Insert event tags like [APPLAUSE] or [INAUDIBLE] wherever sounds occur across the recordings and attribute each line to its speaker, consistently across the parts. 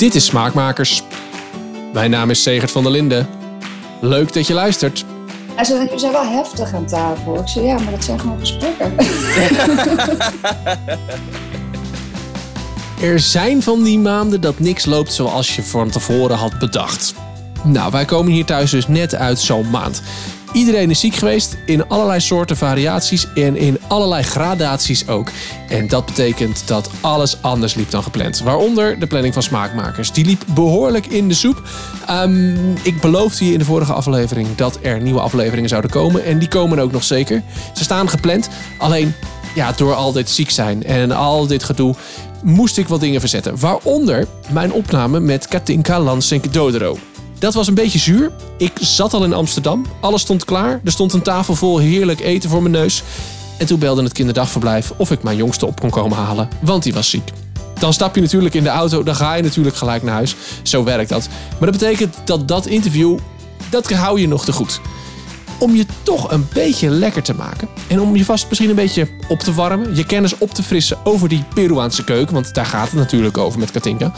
Speaker 1: Dit is Smaakmakers. Mijn naam is Segert van der Linden. Leuk dat je luistert.
Speaker 2: Hij zei, jullie zijn wel heftig aan tafel. Ik zei, ja, maar dat zijn gewoon gesprekken. [LAUGHS]
Speaker 1: Er zijn van die maanden dat niks loopt zoals je van tevoren had bedacht. Nou, wij komen hier thuis dus net uit zo'n maand. Iedereen is ziek geweest, in allerlei soorten variaties en in allerlei gradaties ook. En dat betekent dat alles anders liep dan gepland. Waaronder de planning van smaakmakers. Die liep behoorlijk in de soep. Ehm, ik beloofde je in de vorige aflevering dat er nieuwe afleveringen zouden komen. En die komen ook nog zeker. Ze staan gepland. Alleen ja, door al dit ziek zijn en al dit gedoe moest ik wat dingen verzetten. Waaronder mijn opname met Katinka Lansink-Dodero. Dat was een beetje zuur. Ik zat al in Amsterdam. Alles stond klaar. Er stond een tafel vol heerlijk eten voor mijn neus. En toen belde het kinderdagverblijf of ik mijn jongste op kon komen halen, want die was ziek. Dan stap je natuurlijk in de auto, dan ga je natuurlijk gelijk naar huis. Zo werkt dat. Maar dat betekent dat dat interview, dat hou je nog te goed. Om je toch een beetje lekker te maken en om je vast misschien een beetje op te warmen, je kennis op te frissen over die Peruaanse keuken, want daar gaat het natuurlijk over met Katinka,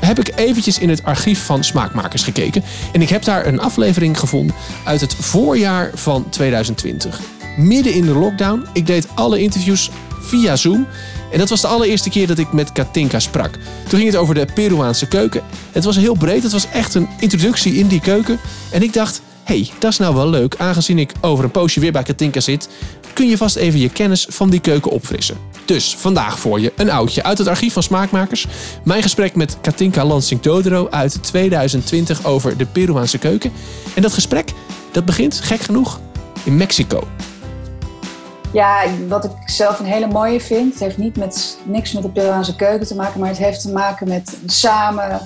Speaker 1: heb ik eventjes in het archief van Smaakmakers gekeken. En ik heb daar een aflevering gevonden uit het voorjaar van 2020. Midden in de lockdown. Ik deed alle interviews via Zoom. En dat was de allereerste keer dat ik met Katinka sprak. Toen ging het over de Peruaanse keuken. Het was heel breed. Het was echt een introductie in die keuken. En ik dacht, hey, dat is nou wel leuk. Aangezien ik over een poosje weer bij Katinka zit, kun je vast even je kennis van die keuken opfrissen. Dus vandaag voor je een oudje uit het archief van Smaakmakers. Mijn gesprek met Katinka Lansing-Todero uit 2020 over de Peruaanse keuken. En dat gesprek, dat begint, gek genoeg, in Mexico.
Speaker 2: Ja, wat ik zelf een hele mooie vind, het heeft niet met, niks met de Peruaanse keuken te maken, maar het heeft te maken met samen,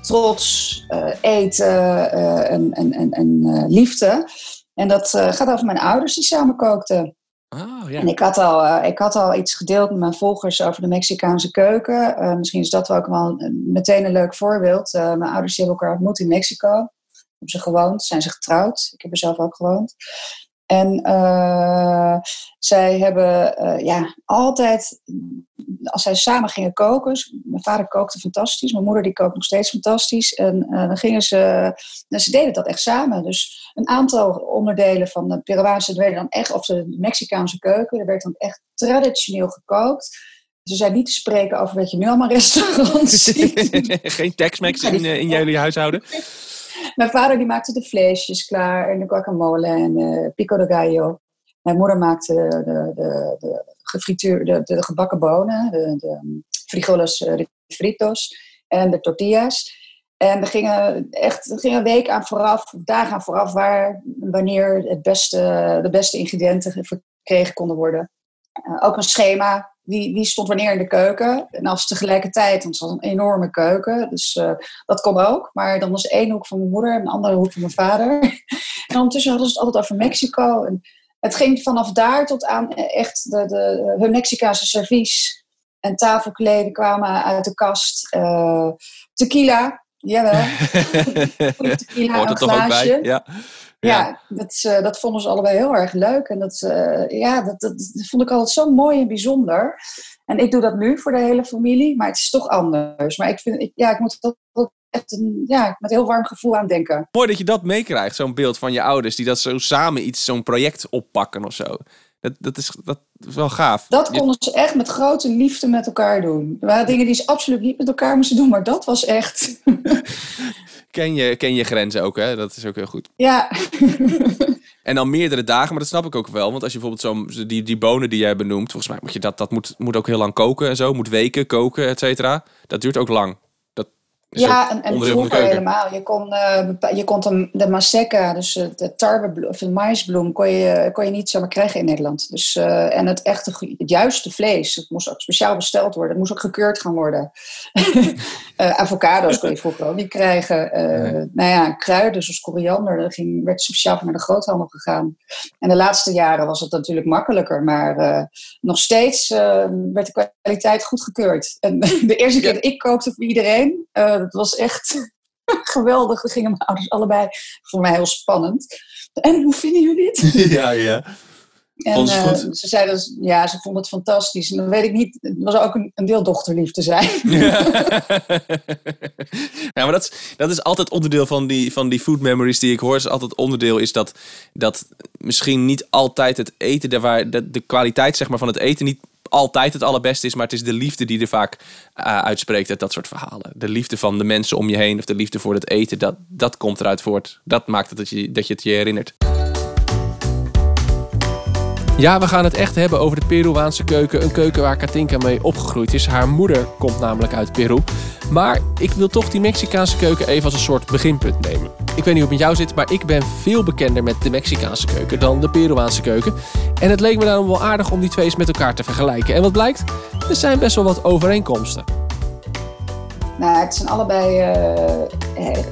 Speaker 2: trots, uh, eten uh, en, en, en, en liefde. En dat gaat over mijn ouders die samen kookten. Oh, ja. En ik had, al, uh, ik had al iets gedeeld met mijn volgers over de Mexicaanse keuken. Uh, misschien is dat wel ook wel meteen een leuk voorbeeld. Uh, mijn ouders hebben elkaar ontmoet in Mexico. Hebben ze gewoond, zijn ze getrouwd. Ik heb er zelf ook gewoond. En uh, zij hebben uh, ja, altijd, als zij samen gingen koken, mijn vader kookte fantastisch, mijn moeder die kookt nog steeds fantastisch. En uh, dan gingen ze, nou, ze deden dat echt samen. Dus een aantal onderdelen van de Peruaanse werden dan echt, of de Mexicaanse keuken, er werd dan echt traditioneel gekookt. Ze zijn niet te spreken over wat je nu allemaal restaurants [LAUGHS] ziet.
Speaker 1: Geen Tex-Mex in, in jullie huishouden?
Speaker 2: Mijn vader die maakte de vleesjes klaar en de guacamole en de pico de gallo. Mijn moeder maakte de, de, de, de, gebakken bonen, de, de frijoles fritos en de tortillas. En we gingen echt een week aan vooraf, dagen aan vooraf, waar, wanneer het beste, de beste ingrediënten verkregen konden worden. Uh, ook een schema wie, stond wanneer in de keuken. En als tegelijkertijd, want het was een enorme keuken, dus uh, dat kon ook. Maar dan was één hoek van mijn moeder en een andere hoek van mijn vader. [LAUGHS] en ondertussen hadden ze het altijd over Mexico. En het ging vanaf daar tot aan echt de, de, hun Mexicaanse servies en tafelkleden kwamen uit de kast. Uh, tequila, jawel. [LAUGHS] tequila,
Speaker 1: Hoort er toch ook bij, ja.
Speaker 2: Ja, dat, uh, dat vonden ze allebei heel erg leuk. En dat, uh, ja, dat, dat, dat, vond ik altijd zo mooi en bijzonder. En ik doe dat nu voor de hele familie, maar het is toch anders. Maar ik, vind, ik, ja, ik moet dat echt een, ja, met een heel warm gevoel aan denken.
Speaker 1: Mooi dat je dat meekrijgt, zo'n beeld van je ouders die dat zo samen iets, zo'n project oppakken of zo. Dat, dat, is, dat is wel gaaf.
Speaker 2: Dat konden ze echt met grote liefde met elkaar doen. Er waren dingen die ze absoluut niet met elkaar moesten doen, maar dat was echt. [LAUGHS]
Speaker 1: ken, je, ken je grenzen ook, hè? Dat is ook heel goed.
Speaker 2: Ja. [LAUGHS]
Speaker 1: en dan meerdere dagen, maar dat snap ik ook wel. Want als je bijvoorbeeld zo, die, die bonen die jij benoemt, volgens mij moet je dat, dat moet, moet ook heel lang koken en zo. Moet weken koken, et cetera. Dat duurt ook lang.
Speaker 2: Ja, en, en vroeger helemaal. Je kon, uh, je kon de, de maseca, dus uh, de tarwebloem of de maïsbloem, kon je, kon je niet zomaar krijgen in Nederland. Dus, uh, en het echte, het juiste vlees, het moest ook speciaal besteld worden. Het moest ook gekeurd gaan worden. [LAUGHS] avocados kon je vroeger ook niet krijgen. Nee. Nou ja, kruiden zoals koriander, dat ging, werd speciaal naar de groothandel gegaan. En de laatste jaren was het natuurlijk makkelijker, maar nog steeds werd de kwaliteit goedgekeurd. En [LAUGHS] de eerste keer dat ik kookte voor iedereen het was echt [LAUGHS] geweldig. Dat gingen mijn ouders allebei voor mij heel spannend. En hoe vinden jullie het? [LAUGHS]
Speaker 1: Ja, ja.
Speaker 2: En uh, ze zeiden, dus, ja, ze vonden het fantastisch. En dan weet ik niet, het was ook een, een deel dochterliefde zijn. Ja. [LAUGHS]
Speaker 3: Ja, maar dat is, dat is altijd onderdeel van die, van die food memories die ik hoor. Is altijd onderdeel is dat, dat misschien niet altijd het eten, de, waar, de, de kwaliteit zeg maar, van het eten niet altijd het allerbeste is, maar het is de liefde die er vaak uh, uitspreekt uit dat soort verhalen. De liefde van de mensen om je heen of de liefde voor het eten, dat, dat komt eruit voort. Dat maakt dat je, dat je het je herinnert.
Speaker 1: Ja, we gaan het echt hebben over de Peruaanse keuken. Een keuken waar Katinka mee opgegroeid is. Haar moeder komt namelijk uit Peru. Maar ik wil toch die Mexicaanse keuken even als een soort beginpunt nemen. Ik weet niet hoe het met jou zit, maar ik ben veel bekender met de Mexicaanse keuken dan de Peruaanse keuken. En het leek me daarom wel aardig om die twee eens met elkaar te vergelijken. En wat blijkt? Er zijn best wel wat overeenkomsten.
Speaker 2: Nou, het zijn allebei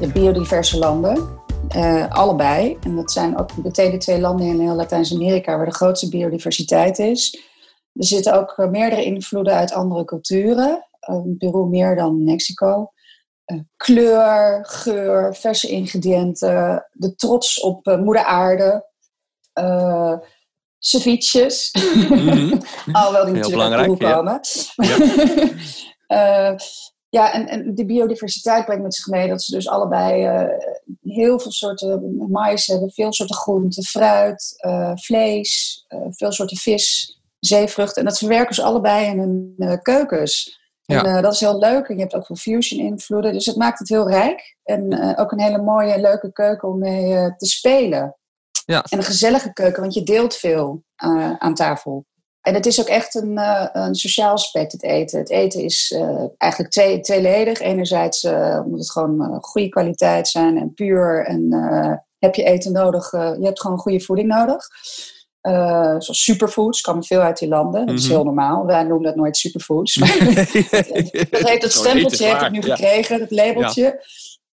Speaker 2: uh, biodiverse landen. Uh, allebei. En dat zijn ook meteen de twee landen in heel Latijns-Amerika waar de grootste biodiversiteit is. Er zitten ook meerdere invloeden uit andere culturen. Uh, Peru meer dan Mexico. Kleur, geur, verse ingrediënten, de trots op moeder aarde. ceviches. [LAUGHS] Mm -hmm. Alhoewel die natuurlijk uit Peru komen. Ja. [LAUGHS] Ja, en, en de biodiversiteit brengt met zich mee dat ze dus allebei uh, heel veel soorten mais hebben, veel soorten groenten, fruit, uh, vlees, uh, veel soorten vis, zeevruchten. En dat verwerken ze allebei in hun keukens. Ja. En dat is heel leuk. En je hebt ook veel fusion invloeden. Dus het maakt het heel rijk. En ook een hele mooie, leuke keuken om mee te spelen. Ja. En een gezellige keuken, want je deelt veel aan tafel. En het is ook echt een, uh, een sociaal aspect, het eten. Het eten is uh, eigenlijk twee, tweeledig. Enerzijds uh, moet het gewoon goede kwaliteit zijn en puur. En heb je eten nodig, je hebt gewoon goede voeding nodig. zoals superfoods, komen veel uit die landen. Dat is mm -hmm. heel normaal. Wij noemen dat nooit superfoods. [LAUGHS] [LAUGHS] Dat het stempeltje, heeft het nu ja. gekregen, het labeltje. Ja.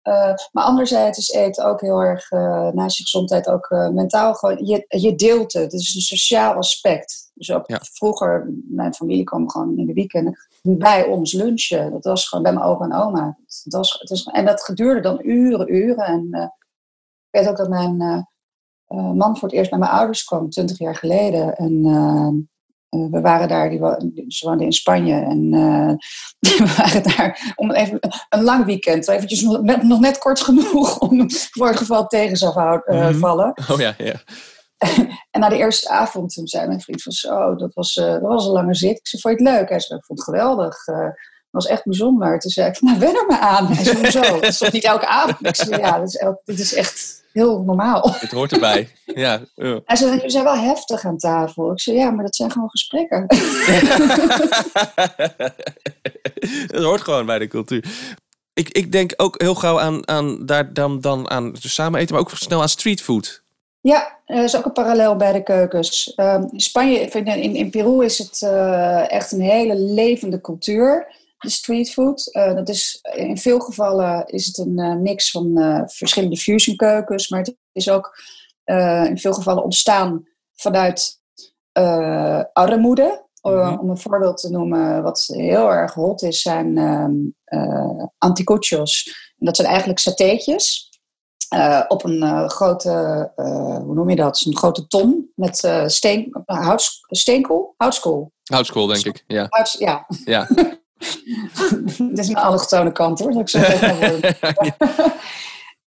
Speaker 2: Uh, maar anderzijds is eten ook heel erg, uh, naast je gezondheid, ook uh, mentaal gewoon, je, je deelt het. Het is een sociaal aspect. Dus ook ja. vroeger, mijn familie kwam gewoon in de weekend bij ons lunchen. Dat was gewoon bij mijn opa en oma. Dat was, het was, en dat geduurde dan uren, uren. En ik weet ook dat mijn man voor het eerst bij mijn ouders kwam, twintig jaar geleden. En uh, we waren daar, die wo ze woonden in Spanje en [LAUGHS] uh, we waren daar om even een lang weekend, eventjes nog net, nog net kort genoeg om voor het geval tegen zou uh, mm -hmm. vallen.
Speaker 3: Oh ja, ja. [LAUGHS]
Speaker 2: en na de eerste avond toen zei mijn vriend van zo, dat was, dat was een lange zit. Ik zei, vond je het leuk? Hij zei, ik vond het geweldig. Het was echt bijzonder. Toen zei ik, nou, wen er maar aan. Hij zei, zo, dat [LAUGHS] is toch niet elke avond? Ik zei, ja, dat is, elk, dit is echt heel normaal.
Speaker 3: Het hoort erbij. [LAUGHS] Ja.
Speaker 2: Hij zei, jullie zijn wel heftig aan tafel. Ik zei, ja, maar dat zijn gewoon gesprekken.
Speaker 3: dat hoort gewoon bij de cultuur. Ik, ik denk ook heel gauw aan, aan, daar, dan, dan aan samen eten, maar ook snel aan streetfood.
Speaker 2: Ja, er is ook een parallel bij de keukens. Uh, in Spanje, in, in Peru is het uh, echt een hele levende cultuur de streetfood. Uh, dat is, in veel gevallen is het een uh, mix van verschillende fusionkeukens, maar het is ook in veel gevallen ontstaan vanuit armoede. Mm-hmm. Om een voorbeeld te noemen, wat heel erg hot is, zijn anticuchos. En dat zijn eigenlijk satéetjes. Op een grote, hoe noem je dat? Een grote ton met steen, hout, steenkool? Houtskool.
Speaker 3: Houtskool, denk ik. Ja.
Speaker 2: Houts, ja.
Speaker 3: ja. [LAUGHS]
Speaker 2: Het is een allochtone kant hoor, dat ik zo [LAUGHS]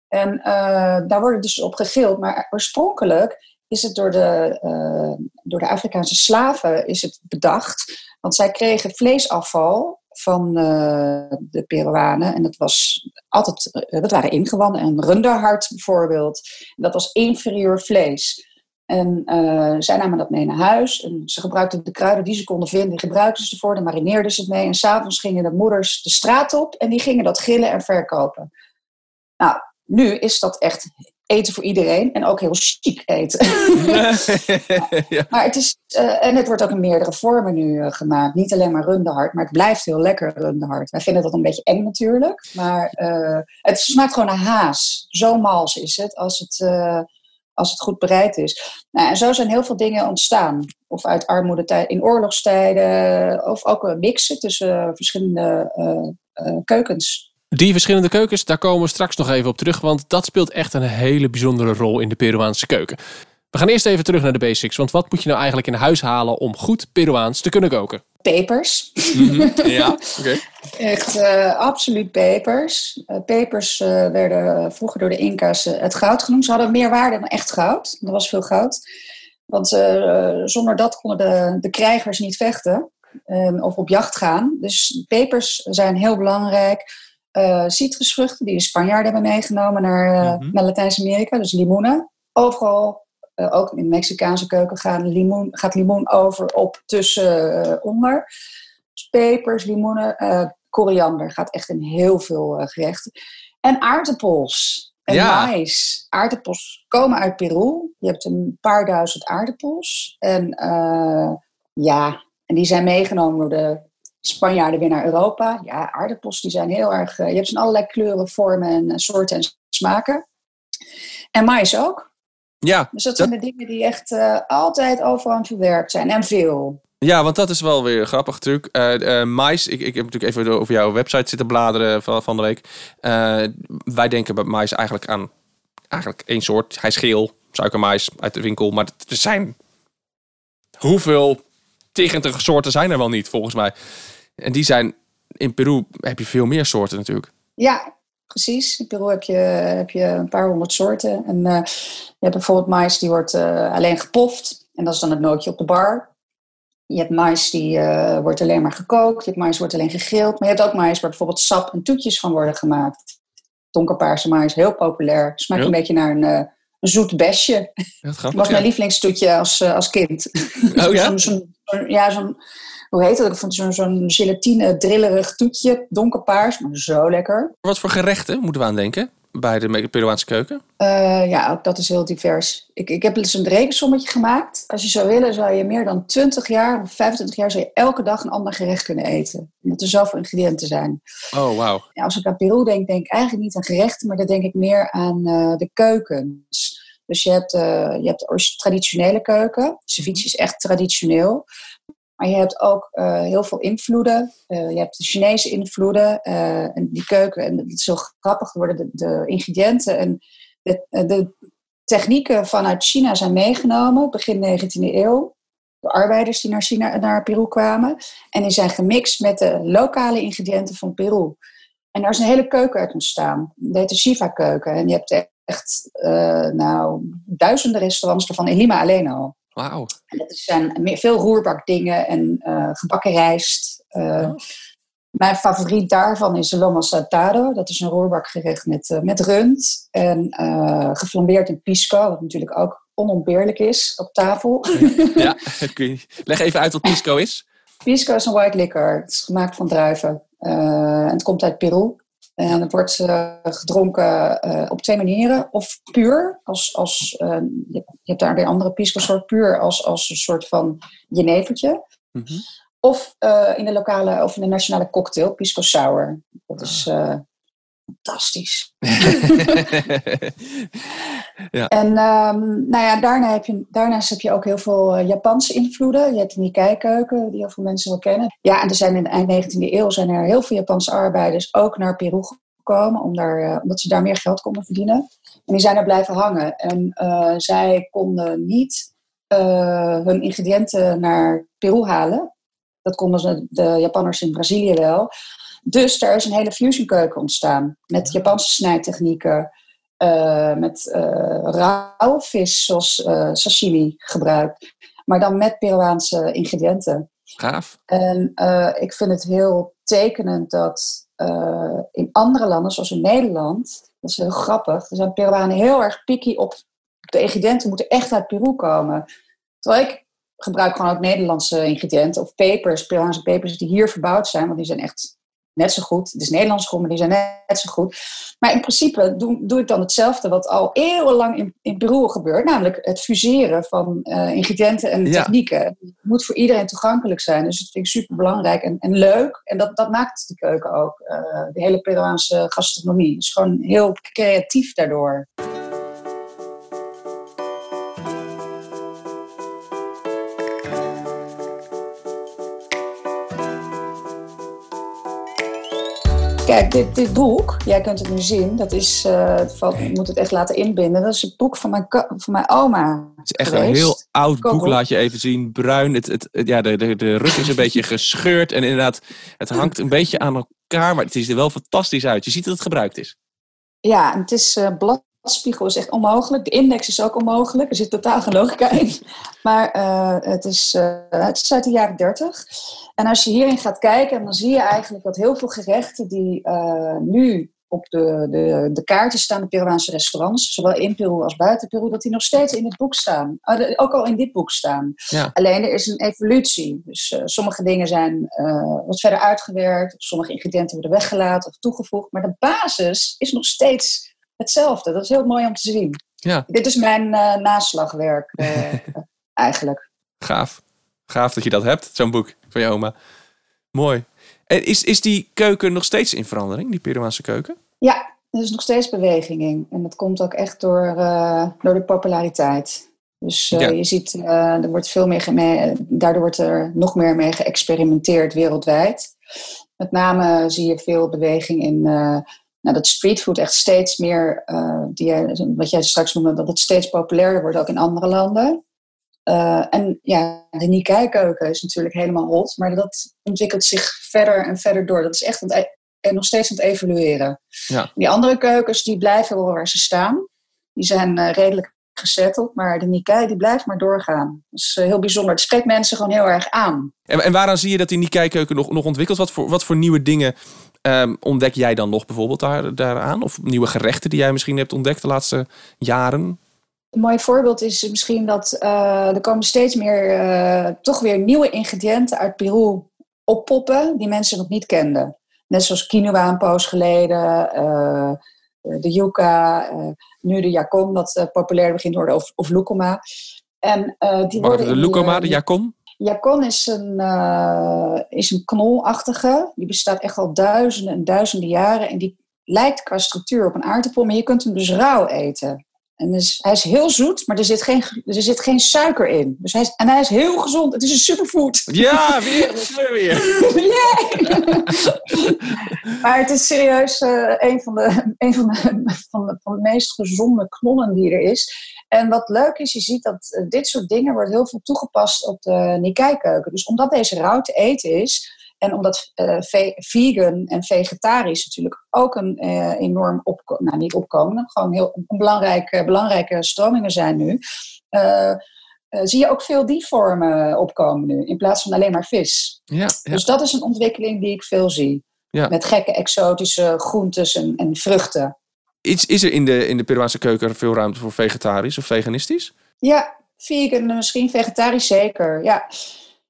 Speaker 2: en daar wordt dus op gegild. Maar oorspronkelijk is het door de, door de Afrikaanse slaven is het bedacht. Want zij kregen vleesafval van uh, de Peruanen. En dat, was altijd, dat waren ingewanden. En runderhart bijvoorbeeld. Dat was inferieur vlees. En uh, zij namen dat mee naar huis. En ze gebruikten de kruiden die ze konden vinden. Die gebruikten ze ervoor. Dan marineerden ze het mee. En s'avonds gingen de moeders de straat op. En die gingen dat gillen en verkopen. Nou, nu is dat echt eten voor iedereen. En ook heel chic eten. [LAUGHS] ja. Maar het is... Uh, en het wordt ook in meerdere vormen nu uh, gemaakt. Niet alleen maar rundehart. Maar het blijft heel lekker rundehart. Wij vinden dat een beetje eng natuurlijk. Maar het smaakt gewoon naar haas. Zo mals is het. Als het als het goed bereid is. Nou, en zo zijn heel veel dingen ontstaan. Of uit armoede in oorlogstijden, of ook mixen tussen verschillende keukens.
Speaker 1: Die verschillende keukens, daar komen we straks nog even op terug, want dat speelt echt een hele bijzondere rol in de Peruaanse keuken. We gaan eerst even terug naar de basics, want wat moet je nou eigenlijk in huis halen om goed Peruaans te kunnen koken?
Speaker 2: pepers.
Speaker 3: Mhm. Ja, [LAUGHS] oké.
Speaker 2: Echt uh, absoluut pepers. Uh, pepers uh, werden vroeger door de Inca's het goud genoemd. Ze hadden meer waarde dan echt goud. Er was veel goud. Want zonder dat konden de, de krijgers niet vechten of op jacht gaan. Dus pepers zijn heel belangrijk. Citrusvruchten die de Spanjaarden hebben meegenomen naar, mm -hmm. naar Latijns-Amerika, dus limoenen. Overal ook in de Mexicaanse keuken gaan limoen, gaat limoen over op tussen uh, onder. Dus pepers, limoenen, uh, koriander gaat echt in heel veel uh, gerechten. En aardappels en ja. mais. Aardappels komen uit Peru. Je hebt een paar duizend aardappels. En ja, en die zijn meegenomen door de Spanjaarden weer naar Europa. Ja, aardappels die zijn heel erg... je hebt ze in allerlei kleuren, vormen en soorten en smaken. En mais ook.
Speaker 3: Ja,
Speaker 2: dus dat, zijn de dingen die echt uh, altijd overal verwerkt zijn. En veel.
Speaker 3: Ja, want dat is wel weer een grappig truc. Uh, uh, mais, ik, ik heb natuurlijk even over jouw website zitten bladeren van, van de week. wij denken bij mais eigenlijk aan eigenlijk één soort. Hij is geel, suikermais uit de winkel. Maar er zijn hoeveel tegentige soorten zijn er wel niet, volgens mij. En die zijn, in Peru heb je veel meer soorten natuurlijk.
Speaker 2: Ja, precies. In Peru heb je, heb je een paar honderd soorten. En uh, je hebt bijvoorbeeld mais die wordt uh, alleen gepoft. En dat is dan het nootje op de bar. Je hebt mais die uh, wordt alleen maar gekookt. Je hebt mais wordt alleen gegrild. Maar je hebt ook mais waar bijvoorbeeld sap en toetjes van worden gemaakt. Donkerpaarse mais, heel populair. Smaakt ja. een beetje naar een, een zoet besje. Dat was mijn
Speaker 3: ja.
Speaker 2: lievelingstoetje als, als kind. [LAUGHS]
Speaker 3: Oh ja?
Speaker 2: zo'n, ja, zo'n hoe heet dat? Ik vond zo'n zo'n gelatine drillerig toetje, donkerpaars, maar zo lekker.
Speaker 3: Wat voor gerechten moeten we aan denken bij de Peruaanse keuken?
Speaker 2: Uh, ja, ook dat is heel divers. Ik, ik heb eens een rekensommetje gemaakt. Als je zou willen, zou je meer dan 20 jaar of 25 jaar zou je elke dag een ander gerecht kunnen eten. Omdat er zoveel ingrediënten zijn.
Speaker 3: Oh, wauw.
Speaker 2: Ja, als ik aan Peru denk, denk ik eigenlijk niet aan gerechten, maar dan denk ik meer aan uh, de keukens. Dus je hebt, uh, je hebt de traditionele keuken. Ceviche is echt traditioneel. Maar je hebt ook uh, heel veel invloeden. Uh, je hebt de Chinese invloeden en die keuken. En het is zo grappig worden de, de ingrediënten en de, de, technieken vanuit China zijn meegenomen begin 19e eeuw. De arbeiders die naar, China, naar Peru kwamen. En die zijn gemixt met de lokale ingrediënten van Peru. En daar is een hele keuken uit ontstaan. Dat de Shiva-keuken. En je hebt echt nou, duizenden restaurants ervan in Lima alleen al.
Speaker 3: Wauw.
Speaker 2: En dat zijn veel roerbakdingen en uh, gebakken rijst. Oh. Mijn favoriet daarvan is lomo saltado. Dat is een roerbakgerecht met, met rund en geflambeerd in pisco, wat natuurlijk ook onontbeerlijk is op tafel.
Speaker 3: Ja, leg even uit wat pisco is.
Speaker 2: Pisco is een white liquor. Het is gemaakt van druiven. en het komt uit Peru. En het wordt uh, gedronken uh, op twee manieren. Of puur, als, als, uh, je, hebt daar weer andere pisco-soort, puur als, als een soort van jenevertje. Mm -hmm. Of in de lokale of in de nationale cocktail, pisco sour. Dat is fantastisch. [LAUGHS]
Speaker 3: ja.
Speaker 2: En um, nou ja, daarna heb je, daarnaast heb je ook heel veel Japanse invloeden. Je hebt de Nikkei-keuken, die heel veel mensen wel kennen. Ja, en er zijn in de eind 19e eeuw zijn er heel veel Japanse arbeiders ook naar Peru gekomen, om daar, uh, omdat ze daar meer geld konden verdienen. En die zijn er blijven hangen. En uh, zij konden niet hun ingrediënten naar Peru halen. Dat konden ze, de Japanners in Brazilië wel. Dus daar is een hele fusionkeuken ontstaan. Met Japanse snijtechnieken. Uh, met uh, rauwe vis zoals uh, sashimi gebruikt. Maar dan met Peruaanse ingrediënten.
Speaker 3: Gaaf.
Speaker 2: En ik vind het heel tekenend dat in andere landen, zoals in Nederland... Dat is heel grappig. Er zijn Peruanen heel erg picky op... De ingrediënten moeten echt uit Peru komen. Terwijl ik gebruik gewoon ook Nederlandse ingrediënten. Of pepers, Peruaanse pepers die hier verbouwd zijn. Want die zijn echt net zo goed. Het is Nederlands goed, maar die zijn net zo goed. Maar in principe doe, doe ik dan hetzelfde wat al eeuwenlang in, in Peru gebeurt. Namelijk het fuseren van uh, ingrediënten en
Speaker 3: Ja.
Speaker 2: technieken. Het moet voor iedereen toegankelijk zijn. Dus dat vind ik super belangrijk en, en leuk. En dat, dat maakt de keuken ook. eh, de hele Peruaanse gastronomie. Het is gewoon heel creatief daardoor. Kijk, dit, dit boek, jij kunt het nu zien, dat is, uh, valt, ik moet het echt laten inbinden. Dat is het boek van mijn, van mijn oma.
Speaker 1: Het is echt een heel oud boek, laat je even zien. Bruin, het, het, ja, de, de, de rug is een beetje [LAUGHS] gescheurd en inderdaad, het hangt een beetje aan elkaar, maar het ziet er wel fantastisch uit. Je ziet dat het gebruikt is.
Speaker 2: Ja, het is uh, bladspiegel is echt onmogelijk. De index is ook onmogelijk. Er zit totaal geen logica in. Maar uh, het, is, uh, het is uit de jaren 30. En als je hierin gaat kijken, dan zie je eigenlijk dat heel veel gerechten die nu op de, de, de kaarten staan, de Peruaanse restaurants, zowel in Peru als buiten Peru, dat die nog steeds in het boek staan. ook al in dit boek staan. Ja. Alleen er is een evolutie. Dus sommige dingen zijn wat verder uitgewerkt, sommige ingrediënten worden weggelaten of toegevoegd. Maar de basis is nog steeds hetzelfde. Dat is heel mooi om te zien. Ja. Dit is mijn uh, naslagwerk uh, [LAUGHS] eigenlijk.
Speaker 1: Gaaf. Gaaf dat je dat hebt, zo'n boek van je oma. Mooi. En is, is die keuken nog steeds in verandering, die Peruaanse keuken?
Speaker 2: Ja, er is nog steeds beweging in. En dat komt ook echt door, uh, door de populariteit. Dus ja. je ziet, er wordt veel meer mee, daardoor wordt er nog meer mee geëxperimenteerd wereldwijd. Met name zie je veel beweging in nou, dat streetfood echt steeds meer, uh, die, wat jij straks noemde, dat het steeds populairder wordt ook in andere landen. Uh, en ja, de Nikkei-keuken is natuurlijk helemaal hot, maar dat ontwikkelt zich verder en verder door. Dat is echt e-, en nog steeds aan het evolueren. Ja. Die andere keukens die blijven wel waar ze staan. Die zijn uh, redelijk gezetteld, maar de Nikkei die blijft maar doorgaan. Dat is heel bijzonder. Het spreekt mensen gewoon heel erg aan.
Speaker 1: En, en waaraan zie je dat die Nikkei-keuken nog, nog ontwikkelt? Wat voor, wat voor nieuwe dingen Um, ontdek jij dan nog bijvoorbeeld daar, daaraan? Of nieuwe gerechten die jij misschien hebt ontdekt de laatste jaren?
Speaker 2: Een mooi voorbeeld is misschien dat uh, er komen steeds meer uh, toch weer nieuwe ingrediënten uit Peru oppoppen die mensen nog niet kenden. Net zoals quinoa een poos geleden, uh, de yuca, nu de yacon, dat populair begint te worden, of, of lucuma.
Speaker 1: En, die worden de lucuma, de yacon?
Speaker 2: Jacon is een, uh, is een knolachtige. Die bestaat echt al duizenden en duizenden jaren. En die lijkt qua structuur op een aardappel, maar je kunt hem dus rauw eten. En dus, hij is heel zoet, maar er zit geen, er zit geen suiker in. Dus hij is, en hij is heel gezond. Het is een superfood.
Speaker 1: Ja, [LAUGHS] weer. weer.
Speaker 2: maar het is serieus uh, een, van de, een van, de, van, de, van de meest gezonde knollen die er is. En wat leuk is, je ziet dat uh, dit soort dingen wordt heel veel toegepast op de Nikkei-keuken. Dus omdat deze rauw te eten is, en omdat uh, vegan en vegetarisch natuurlijk ook een uh, enorm opkomen, nou niet opkomen, gewoon heel een belangrijke, belangrijke stromingen zijn nu, uh, zie je ook veel die vormen opkomen nu, in plaats van alleen maar vis. Ja, ja. Dus dat is een ontwikkeling die ik veel zie. Ja. Met gekke exotische groentes en, en vruchten.
Speaker 1: Is, is er in de, in de Peruaanse keuken veel ruimte voor vegetarisch of veganistisch?
Speaker 2: Ja, vegan misschien, vegetarisch zeker. Ja.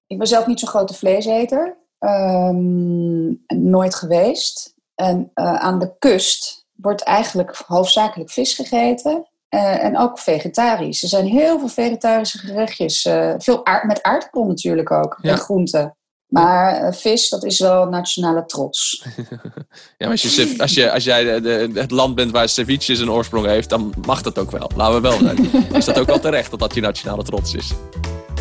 Speaker 2: Ik ben zelf niet zo'n grote vleeseter. Um, nooit geweest. En uh, aan de kust wordt eigenlijk hoofdzakelijk vis gegeten. Uh, en ook vegetarisch. Er zijn heel veel vegetarische gerechtjes. Uh, veel aard, met aardappel natuurlijk ook. Ja. En groenten. Maar vis, dat is wel nationale trots. [LAUGHS]
Speaker 1: ja, als, je, als, je, als jij de, de, het land bent waar ceviche zijn oorsprong heeft, dan mag dat ook wel. Laten we wel zijn. [LAUGHS] is dat ook wel terecht dat dat je nationale trots is?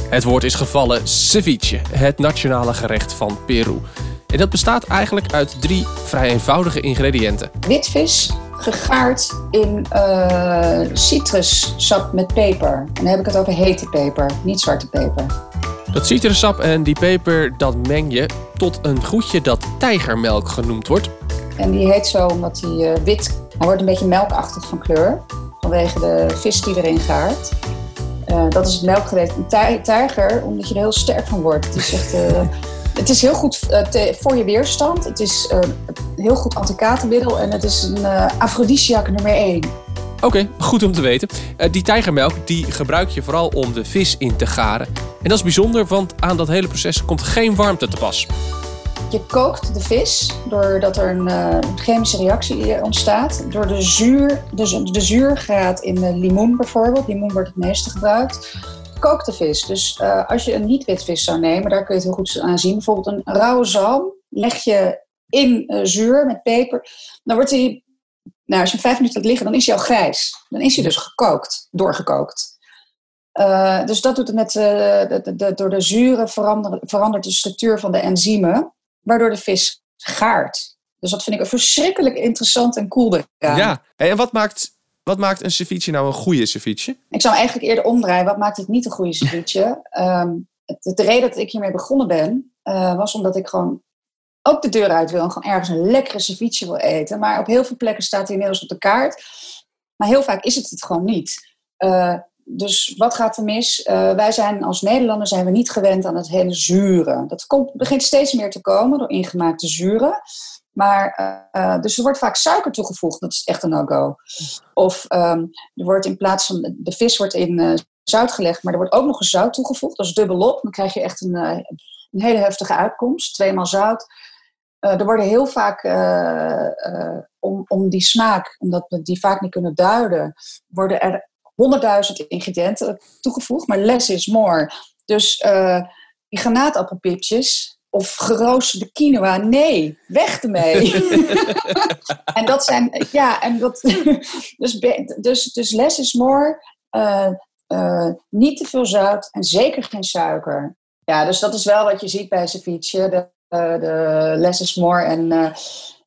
Speaker 1: Het woord is gevallen ceviche, het nationale gerecht van Peru. En dat bestaat eigenlijk uit drie vrij eenvoudige ingrediënten.
Speaker 2: Witvis, gegaard in uh, citrussap met peper. En dan heb ik het over hete peper, niet zwarte peper.
Speaker 1: Dat citrussap en die peper, dat meng je tot een goedje dat tijgermelk genoemd wordt.
Speaker 2: En die heet zo omdat hij uh, wit, hij wordt een beetje melkachtig van kleur. Vanwege de vis die erin gaart. Uh, dat is het melkgerecht. Een tijger, omdat je er heel sterk van wordt. Het is echt... Uh, [LAUGHS] het is heel goed voor je weerstand. Het is heel goed antikatenmiddel. En het is een afrodisiac nummer 1.
Speaker 1: Oké, goed om te weten. die tijgermelk die gebruik je vooral om de vis in te garen. En dat is bijzonder, want aan dat hele proces komt geen warmte te pas.
Speaker 2: Je kookt de vis doordat er een uh, chemische reactie ontstaat. Door de, zuur, de, de zuurgraad in de limoen bijvoorbeeld, limoen wordt het meeste gebruikt, kookt de vis. Dus als je een niet-wit vis zou nemen, daar kun je het heel goed aan zien. Bijvoorbeeld een rauwe zalm leg je in zuur met peper. Dan wordt hij, nou, als je vijf minuten laat liggen, dan is hij al grijs. Dan is hij dus gekookt, doorgekookt. Uh, dus dat doet het met, de, de, door de zuren verandert, verandert de structuur van de enzymen waardoor de vis gaart. Dus dat vind ik een verschrikkelijk interessant en cool eraan.
Speaker 3: Ja, en wat maakt, wat maakt een ceviche nou een goede ceviche?
Speaker 2: Ik zou eigenlijk eerder omdraaien. Wat maakt het niet een goede ceviche? [LAUGHS] Ehm, de, de reden dat ik hiermee begonnen ben, uh, was omdat ik gewoon ook de deur uit wil en gewoon ergens een lekkere ceviche wil eten. Maar op heel veel plekken staat hij inmiddels op de kaart. Maar heel vaak is het het gewoon niet. Uh, dus wat gaat er mis? Uh, wij zijn als Nederlanders zijn we niet gewend aan het hele zuren. Dat komt, begint steeds meer te komen door ingemaakte zuren. Maar, uh, dus er wordt vaak suiker toegevoegd. Dat is echt een no-go. Of um, er wordt in plaats van de vis wordt in zout gelegd, maar er wordt ook nog een zout toegevoegd. Dat is dubbelop. Dan krijg je echt een, een hele heftige uitkomst. Tweemaal zout. Er worden heel vaak, om, om die smaak, omdat we die vaak niet kunnen duiden, worden er honderdduizend ingrediënten toegevoegd, maar less is more. Dus uh, die granaatappelpipjes of geroosterde quinoa, nee, weg ermee. [LAUGHS] en dat zijn, ja, en dat, [LAUGHS] dus, dus, dus less is more, uh, uh, niet te veel zout en zeker geen suiker. Ja, dus dat is wel wat je ziet bij ceviche, de, de less is more en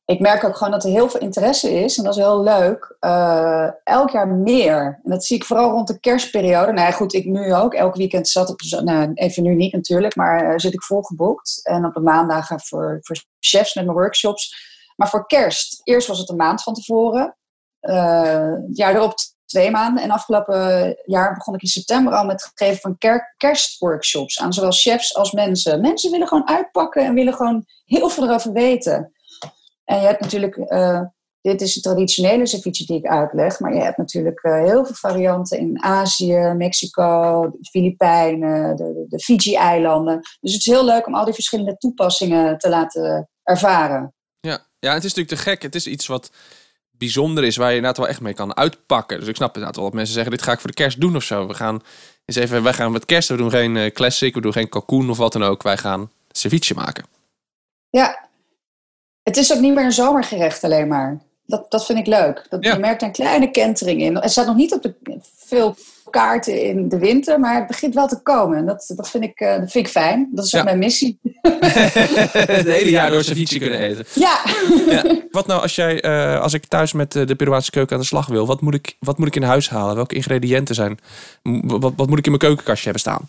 Speaker 2: ik merk ook gewoon dat er heel veel interesse is. En dat is heel leuk. Uh, elk jaar meer. En dat zie ik vooral rond de kerstperiode. Nou ja, goed, ik nu ook. Elk weekend zat ik, nou, even nu niet natuurlijk, maar zit ik volgeboekt. En op de maandagen voor, voor chefs met mijn workshops. Maar voor kerst, eerst was het een maand van tevoren. Uh, jaar erop twee maanden. En afgelopen jaar begon ik in september al met het geven van kerstworkshops aan zowel chefs als mensen. Mensen willen gewoon uitpakken en willen gewoon heel veel erover weten. En je hebt natuurlijk, uh, dit is de traditionele ceviche die ik uitleg, maar je hebt natuurlijk uh, heel veel varianten in Azië, Mexico, de Filipijnen, de, de Fiji-eilanden. Dus het is heel leuk om al die verschillende toepassingen te laten ervaren.
Speaker 3: Ja, ja het is natuurlijk te gek. Het is iets wat bijzonder is, waar je inderdaad wel echt mee kan uitpakken. Dus ik snap inderdaad wel dat mensen zeggen, dit ga ik voor de kerst doen of zo. We gaan eens even, wij gaan met kerst, we doen geen uh, classic, we doen geen kalkoen of wat dan ook. Wij gaan ceviche maken.
Speaker 2: Ja, het is ook niet meer een zomergerecht alleen maar. Dat, dat vind ik leuk. Dat, Je merkt een kleine kentering in. Het staat nog niet op de, veel kaarten in de winter, maar het begint wel te komen. Dat, dat, vind, ik, uh, dat vind ik fijn. Dat is ook mijn missie. [LAUGHS]
Speaker 3: het hele jaar door ceviche kunnen eten.
Speaker 2: Ja.
Speaker 3: ja. Wat nou als, jij, uh, als ik thuis met de Peruaanse keuken aan de slag wil? Wat moet ik, wat moet ik in huis halen? Welke ingrediënten zijn? Wat, wat moet ik in mijn keukenkastje hebben staan?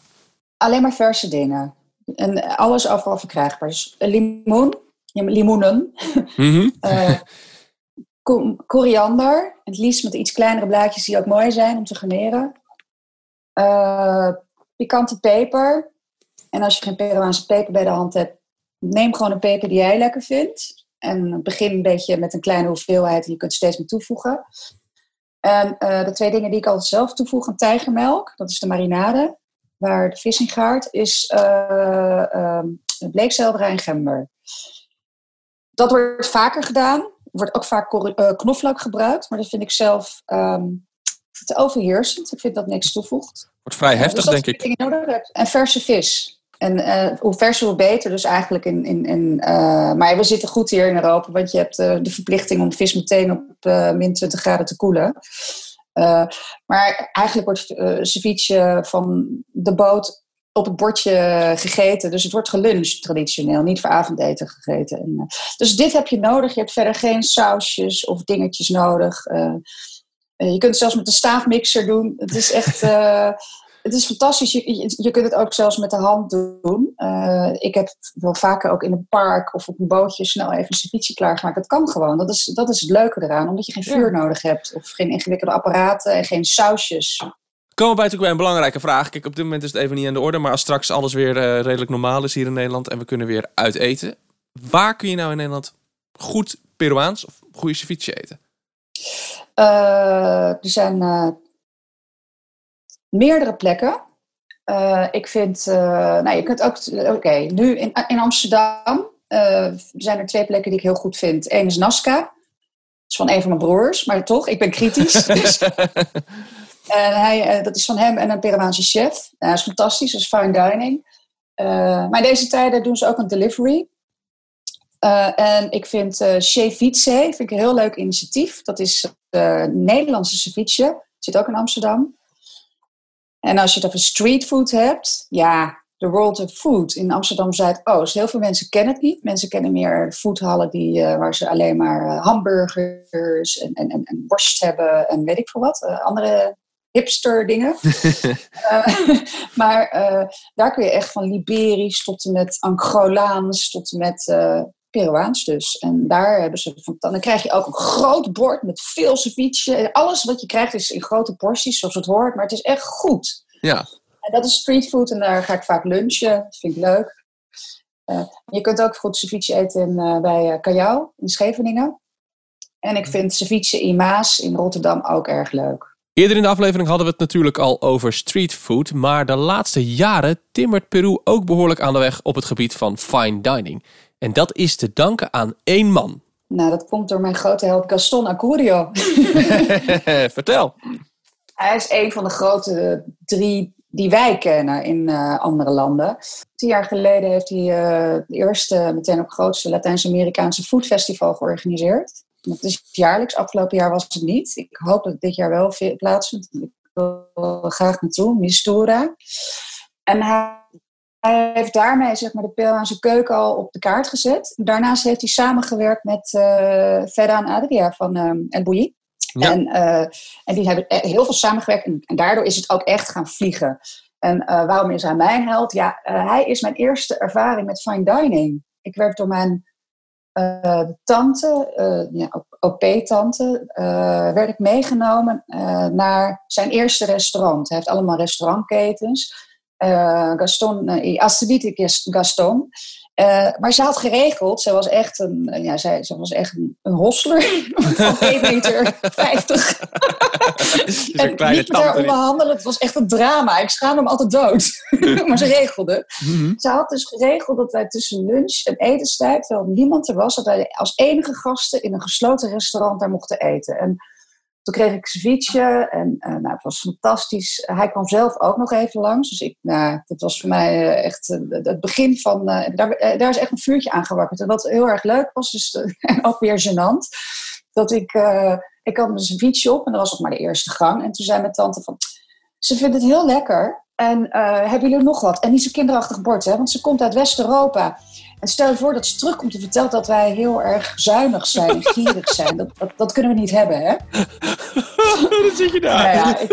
Speaker 2: Alleen maar verse dingen. En alles overal verkrijgbaar. Dus limoen, limoenen. [LAUGHS] Mm koriander, het liefst met iets kleinere blaadjes die ook mooi zijn om te garneren. Uh, pikante peper. En als je geen Peruaanse peper bij de hand hebt, neem gewoon een peper die jij lekker vindt. En begin een beetje met een kleine hoeveelheid en je kunt steeds meer toevoegen. En uh, de twee dingen die ik altijd zelf toevoeg aan tijgermelk, dat is de marinade, waar de vis in gaart, is uh, uh, bleekselderij en gember. Dat wordt vaker gedaan. Er wordt ook vaak uh, knoflook gebruikt, maar dat vind ik zelf um, te overheersend. Ik vind dat niks toevoegt.
Speaker 3: Wordt vrij heftig, dus denk ik.
Speaker 2: En verse vis. En uh, hoe verser, hoe beter. Dus eigenlijk in. in, in uh, maar we zitten goed hier in Europa, want je hebt uh, de verplichting om vis meteen op min 20 graden te koelen. maar eigenlijk wordt ceviche van de boot op het bordje gegeten. Dus het wordt geluncht traditioneel, niet voor avondeten gegeten. En, dus dit heb je nodig. Je hebt verder geen sausjes of dingetjes nodig. Je kunt het zelfs met een staafmixer doen. Het is echt... [LAUGHS] het is fantastisch. Je, je, je, kunt het ook zelfs met de hand doen. ik heb wel vaker ook in een park of op een bootje snel even een ceviche klaargemaakt. Dat kan gewoon. Dat is, dat is het leuke eraan. Omdat je geen vuur ja. nodig hebt. Of geen ingewikkelde apparaten en geen sausjes
Speaker 3: komen wij natuurlijk bij een belangrijke vraag. Kijk, op dit moment is het even niet aan de orde. Maar als straks alles weer uh, redelijk normaal is hier in Nederland en we kunnen weer uit eten. Waar kun je nou in Nederland goed Peruaans of goede ceviche eten?
Speaker 2: Uh, er zijn uh, meerdere plekken. ik vind, nou je kunt ook, oké, okay, nu in, in Amsterdam zijn er twee plekken die ik heel goed vind. Eén is Nazca. Dat is van een van mijn broers, maar toch, ik ben kritisch. [LAUGHS] dus, En hij, eh, dat is van hem en een Peruaanse chef. Dat is fantastisch, dat is fine dining. Uh, maar in deze tijden doen ze ook een delivery. Uh, en ik vind uh, Ceviche vind ik een heel leuk initiatief. Dat is de Nederlandse ceviche. Zit ook in Amsterdam. En als je het over streetfood hebt, ja, de World of Food in Amsterdam Zuidoost. Heel veel mensen kennen het niet. Mensen kennen meer foodhallen die, uh, waar ze alleen maar uh, hamburgers en, en, en, en, worst hebben en weet ik veel wat. Uh, andere hipster dingen. [LAUGHS] [LAUGHS] maar daar kun je echt van Liberisch tot en met Angolaans tot en met Peruaans dus. En daar hebben ze van. Dan krijg je ook een groot bord met veel ceviche. En alles wat je krijgt is in grote porties, zoals het hoort. Maar het is echt goed.
Speaker 3: Ja.
Speaker 2: En dat is streetfood en daar ga ik vaak lunchen. Dat vind ik leuk. Uh, je kunt ook goed ceviche eten in, uh, bij uh, in Scheveningen. En ik vind ceviche in Maas in Rotterdam ook erg leuk.
Speaker 1: Eerder in de aflevering hadden we het natuurlijk al over streetfood. Maar de laatste jaren timmert Peru ook behoorlijk aan de weg op het gebied van fine dining. En dat is te danken aan één man.
Speaker 2: Nou, dat komt door mijn grote held Gaston Acurio. [LAUGHS]
Speaker 3: Vertel.
Speaker 2: Hij is een van de grote drie die wij kennen in uh, andere landen. Tien jaar geleden heeft hij uh, het eerste, meteen ook grootste Latijns-Amerikaanse foodfestival georganiseerd. Dat is jaarlijks, afgelopen jaar was het niet. Ik hoop dat het dit jaar wel plaatsvindt. Ik wil graag naartoe, Mistura. En hij hij heeft daarmee zeg maar, de Peruaanse keuken al op de kaart gezet. Daarnaast heeft hij samengewerkt met uh, Adria van um, El Bouilly. En, uh, en die hebben heel veel samengewerkt en, en, daardoor is het ook echt gaan vliegen. En uh, waarom is hij mijn held? Ja, hij is mijn eerste ervaring met fine dining. Ik werd door mijn tante, ja, OP-tante, werd ik meegenomen naar zijn eerste restaurant. Hij heeft allemaal restaurantketens. Uh, Gaston, uh, Gaston. Uh, maar ze had geregeld, ze was echt een, ja, zij, ze was echt een, een hostler [LAUGHS] van [LAUGHS] 1 meter 50. en niet met haar onderhandelen, het was echt een drama. Ik schaamde hem altijd dood. [LAUGHS] maar ze regelde. Mm -hmm. Ze had dus geregeld dat wij tussen lunch en etenstijd, terwijl niemand er was, dat wij als enige gasten in een gesloten restaurant daar mochten eten. En toen kreeg ik ceviche en uh, nou, het was fantastisch. Hij kwam zelf ook nog even langs. Dus ik, nou, dat was voor mij uh, echt uh, het begin van... daar, daar is echt een vuurtje aangewakkerd. En wat heel erg leuk was, is [LAUGHS] ook weer gênant... dat ik... ik had een ceviche op en dat was ook maar de eerste gang. En toen zei mijn tante van... Ze vindt het heel lekker. En hebben jullie nog wat? En niet zo'n kinderachtig bord, hè? Want ze komt uit West-Europa. En stel je voor dat ze terugkomt en vertelt dat wij heel erg zuinig zijn, [LAUGHS] gierig zijn. Dat, dat, dat, kunnen we niet hebben, hè? [LAUGHS]
Speaker 3: dat zit je daar. Nou ja, ik,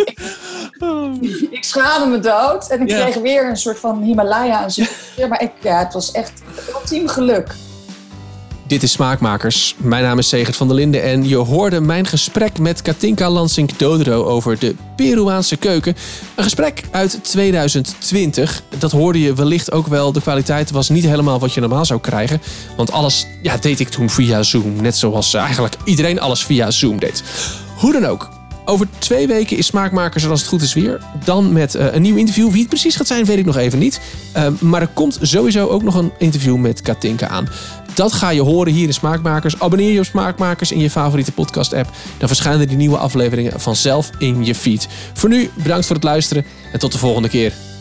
Speaker 2: ik, ik, schaamde me dood en ik ja. kreeg weer een soort van Himalaya aan zich. Maar ik, ja, het was echt ultiem geluk.
Speaker 1: Dit is Smaakmakers. Mijn naam is Segert van der Linden en je hoorde mijn gesprek met Katinka Lansing Dodro over de Peruaanse keuken. Een gesprek uit 2020. Dat hoorde je wellicht ook wel. De kwaliteit was niet helemaal wat je normaal zou krijgen. Want alles ja, deed ik toen via Zoom. Net zoals eigenlijk iedereen alles via Zoom deed. Hoe dan ook. Over twee weken is Smaakmakers er als het goed is weer. Dan met uh, een nieuw interview. Wie het precies gaat zijn, weet ik nog even niet. Uh, maar er komt sowieso ook nog een interview met Katinka aan. Dat ga je horen hier in Smaakmakers. Abonneer je op Smaakmakers in je favoriete podcast-app. Dan verschijnen die nieuwe afleveringen vanzelf in je feed. Voor nu, bedankt voor het luisteren en tot de volgende keer.